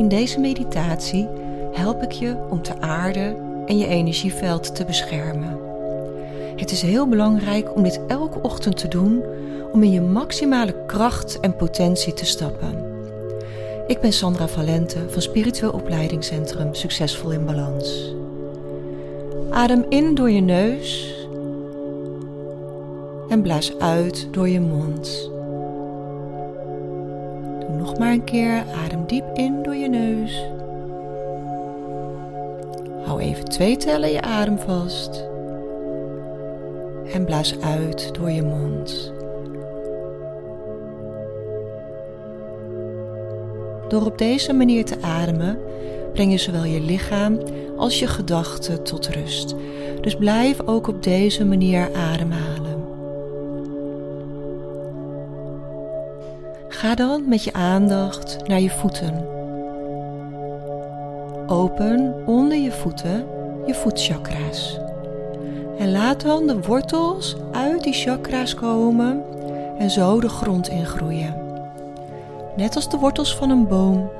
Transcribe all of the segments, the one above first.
In deze meditatie help ik je om te aarden en je energieveld te beschermen. Het is heel belangrijk om dit elke ochtend te doen om in je maximale kracht en potentie te stappen. Ik ben Sandra Valente van Spiritueel Opleidingscentrum Succesvol in Balans. Adem in door je neus en blaas uit door je mond. Maar een keer. Adem diep in door je neus. Hou even twee tellen je adem vast. En blaas uit door je mond. Door op deze manier te ademen, breng je zowel je lichaam als je gedachten tot rust. Dus blijf ook op deze manier ademhalen. Ga dan met je aandacht naar je voeten. Open onder je voeten je voetchakra's. En laat dan de wortels uit die chakra's komen en zo de grond ingroeien. Net als de wortels van een boom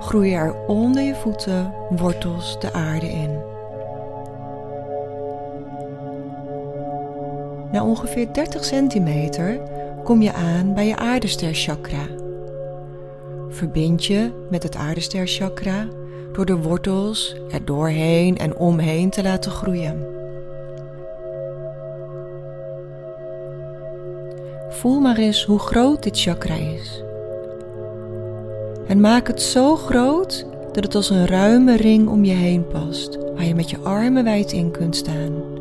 groeien er onder je voeten wortels de aarde in. Na ongeveer 30 centimeter kom je aan bij je aardesterchakra. Verbind je met het aardesterchakra door de wortels er doorheen en omheen te laten groeien. Voel maar eens hoe groot dit chakra is. En maak het zo groot dat het als een ruime ring om je heen past, waar je met je armen wijd in kunt staan.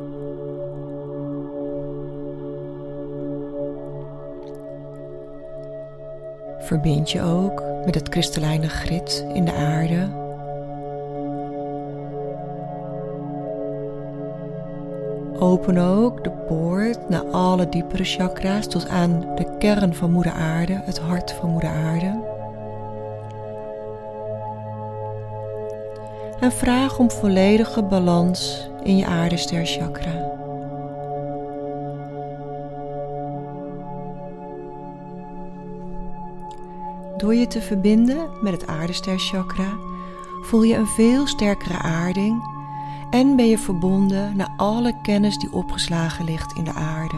Verbind je ook met het kristallijne grit in de aarde. Open ook de poort naar alle diepere chakra's tot aan de kern van Moeder Aarde, het hart van Moeder Aarde. En vraag om volledige balans in je aardesterchakra. Door je te verbinden met het aardesterchakra voel je een veel sterkere aarding en ben je verbonden naar alle kennis die opgeslagen ligt in de aarde.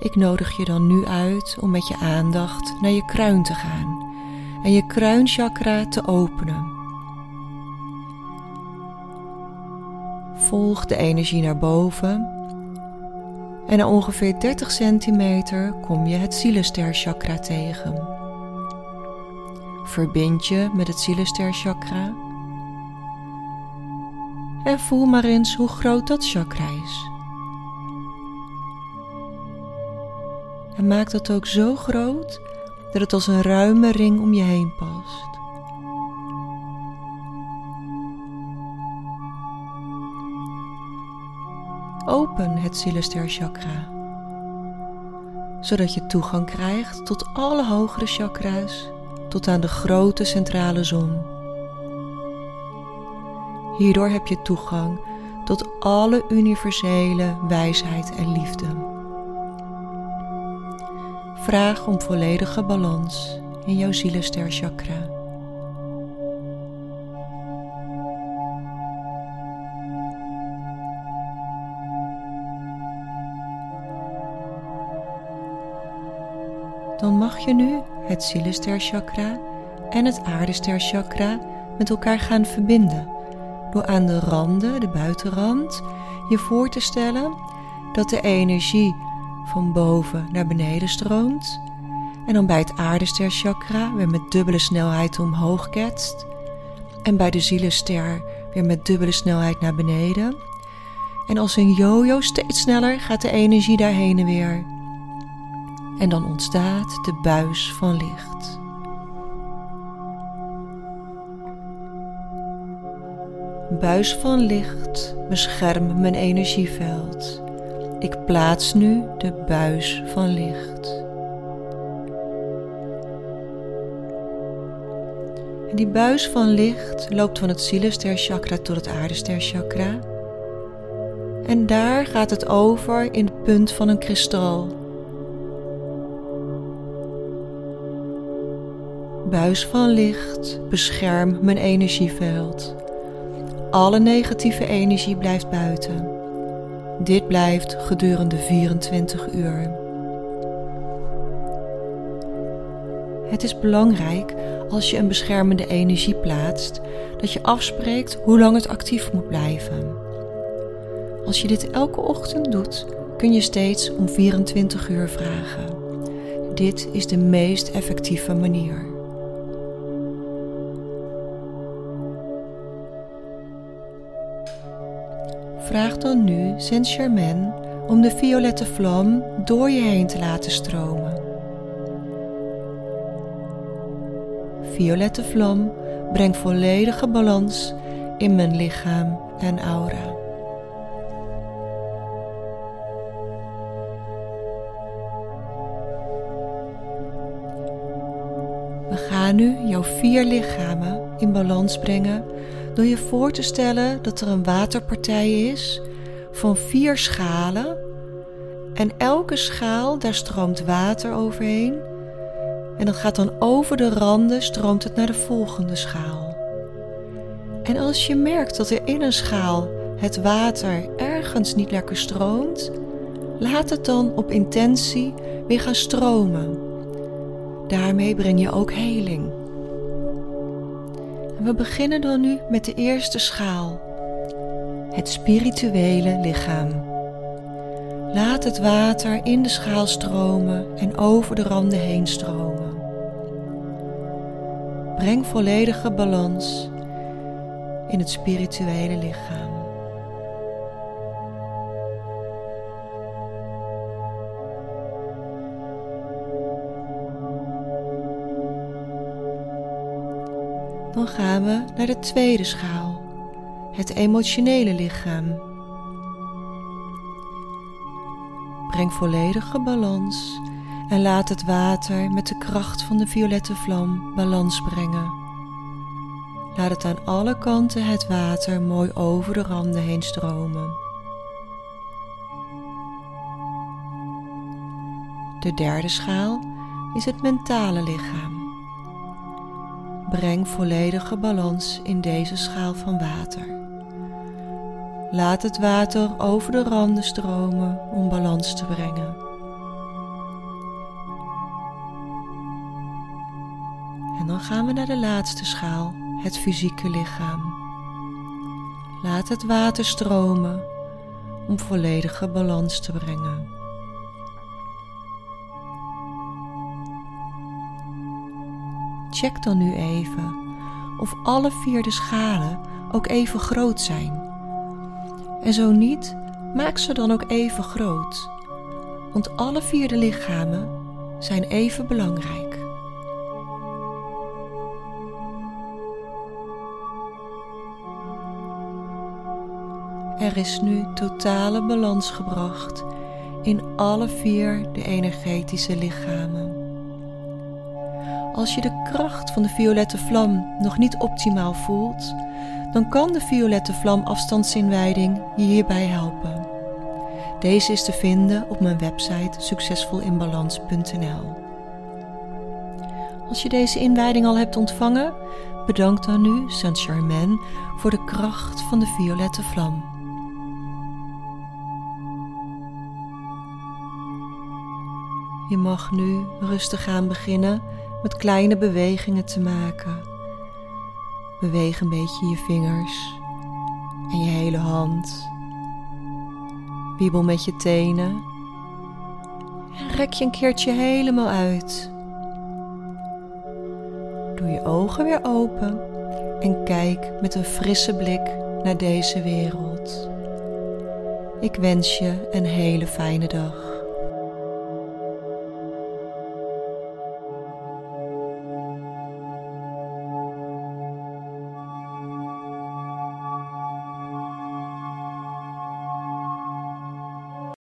Ik nodig je dan nu uit om met je aandacht naar je kruin te gaan en je kruinchakra te openen. Volg de energie naar boven en na ongeveer 30 centimeter kom je het zielesterchakra tegen. Verbind je met het zielesterchakra en voel maar eens hoe groot dat chakra is. En maak dat ook zo groot dat het als een ruime ring om je heen past. Open het zielesterchakra, zodat je toegang krijgt tot alle hogere chakra's, tot aan de grote centrale zon. Hierdoor heb je toegang tot alle universele wijsheid en liefde. Vraag om volledige balans in jouw zielesterchakra. Dan mag je nu het zielesterchakra en het aardesterchakra met elkaar gaan verbinden. Door aan de randen, de buitenrand, je voor te stellen dat de energie van boven naar beneden stroomt. En dan bij het aardesterchakra weer met dubbele snelheid omhoog ketst. En bij de zielester weer met dubbele snelheid naar beneden. En als een yo-yo steeds sneller gaat de energie daarheen en weer en dan ontstaat de buis van licht. Buis van licht, bescherm mijn energieveld. Ik plaats nu de buis van licht. Die buis van licht loopt van het zielesterchakra tot het aardesterchakra. En daar gaat het over in het punt van een kristal Buis van licht, bescherm mijn energieveld. Alle negatieve energie blijft buiten. Dit blijft gedurende 24 uur. Het is belangrijk als je een beschermende energie plaatst dat je afspreekt hoe lang het actief moet blijven. Als je dit elke ochtend doet, kun je steeds om 24 uur vragen. Dit is de meest effectieve manier. Vraag dan nu Saint-Germain om de violette vlam door je heen te laten stromen. Violette vlam brengt volledige balans in mijn lichaam en aura. We gaan nu jouw vier lichamen in balans brengen door je voor te stellen dat er een waterpartij is van vier schalen en elke schaal daar stroomt water overheen en dat gaat dan over de randen stroomt het naar de volgende schaal. En als je merkt dat er in een schaal het water ergens niet lekker stroomt, laat het dan op intentie weer gaan stromen. Daarmee breng je ook heling. We beginnen dan nu met de eerste schaal, het spirituele lichaam. Laat het water in de schaal stromen en over de randen heen stromen. Breng volledige balans in het spirituele lichaam. Dan gaan we naar de tweede schaal, het emotionele lichaam. Breng volledige balans en laat het water met de kracht van de violette vlam balans brengen. Laat het aan alle kanten het water mooi over de randen heen stromen. De derde schaal is het mentale lichaam. Breng volledige balans in deze schaal van water. Laat het water over de randen stromen om balans te brengen. En dan gaan we naar de laatste schaal, het fysieke lichaam. Laat het water stromen om volledige balans te brengen. Check dan nu even of alle vier de schalen ook even groot zijn. En zo niet, maak ze dan ook even groot. Want alle vier de lichamen zijn even belangrijk. Er is nu totale balans gebracht in alle vier de energetische lichamen. Als je de kracht van de violette vlam nog niet optimaal voelt, dan kan de violette vlam afstandsinwijding je hierbij helpen. Deze is te vinden op mijn website succesvolinbalans.nl. Als je deze inwijding al hebt ontvangen, bedank dan nu Saint-Germain voor de kracht van de violette vlam. Je mag nu rustig gaan beginnen met kleine bewegingen te maken. Beweeg een beetje je vingers en je hele hand. Wiebel met je tenen. En rek je een keertje helemaal uit. Doe je ogen weer open en kijk met een frisse blik naar deze wereld. Ik wens je een hele fijne dag.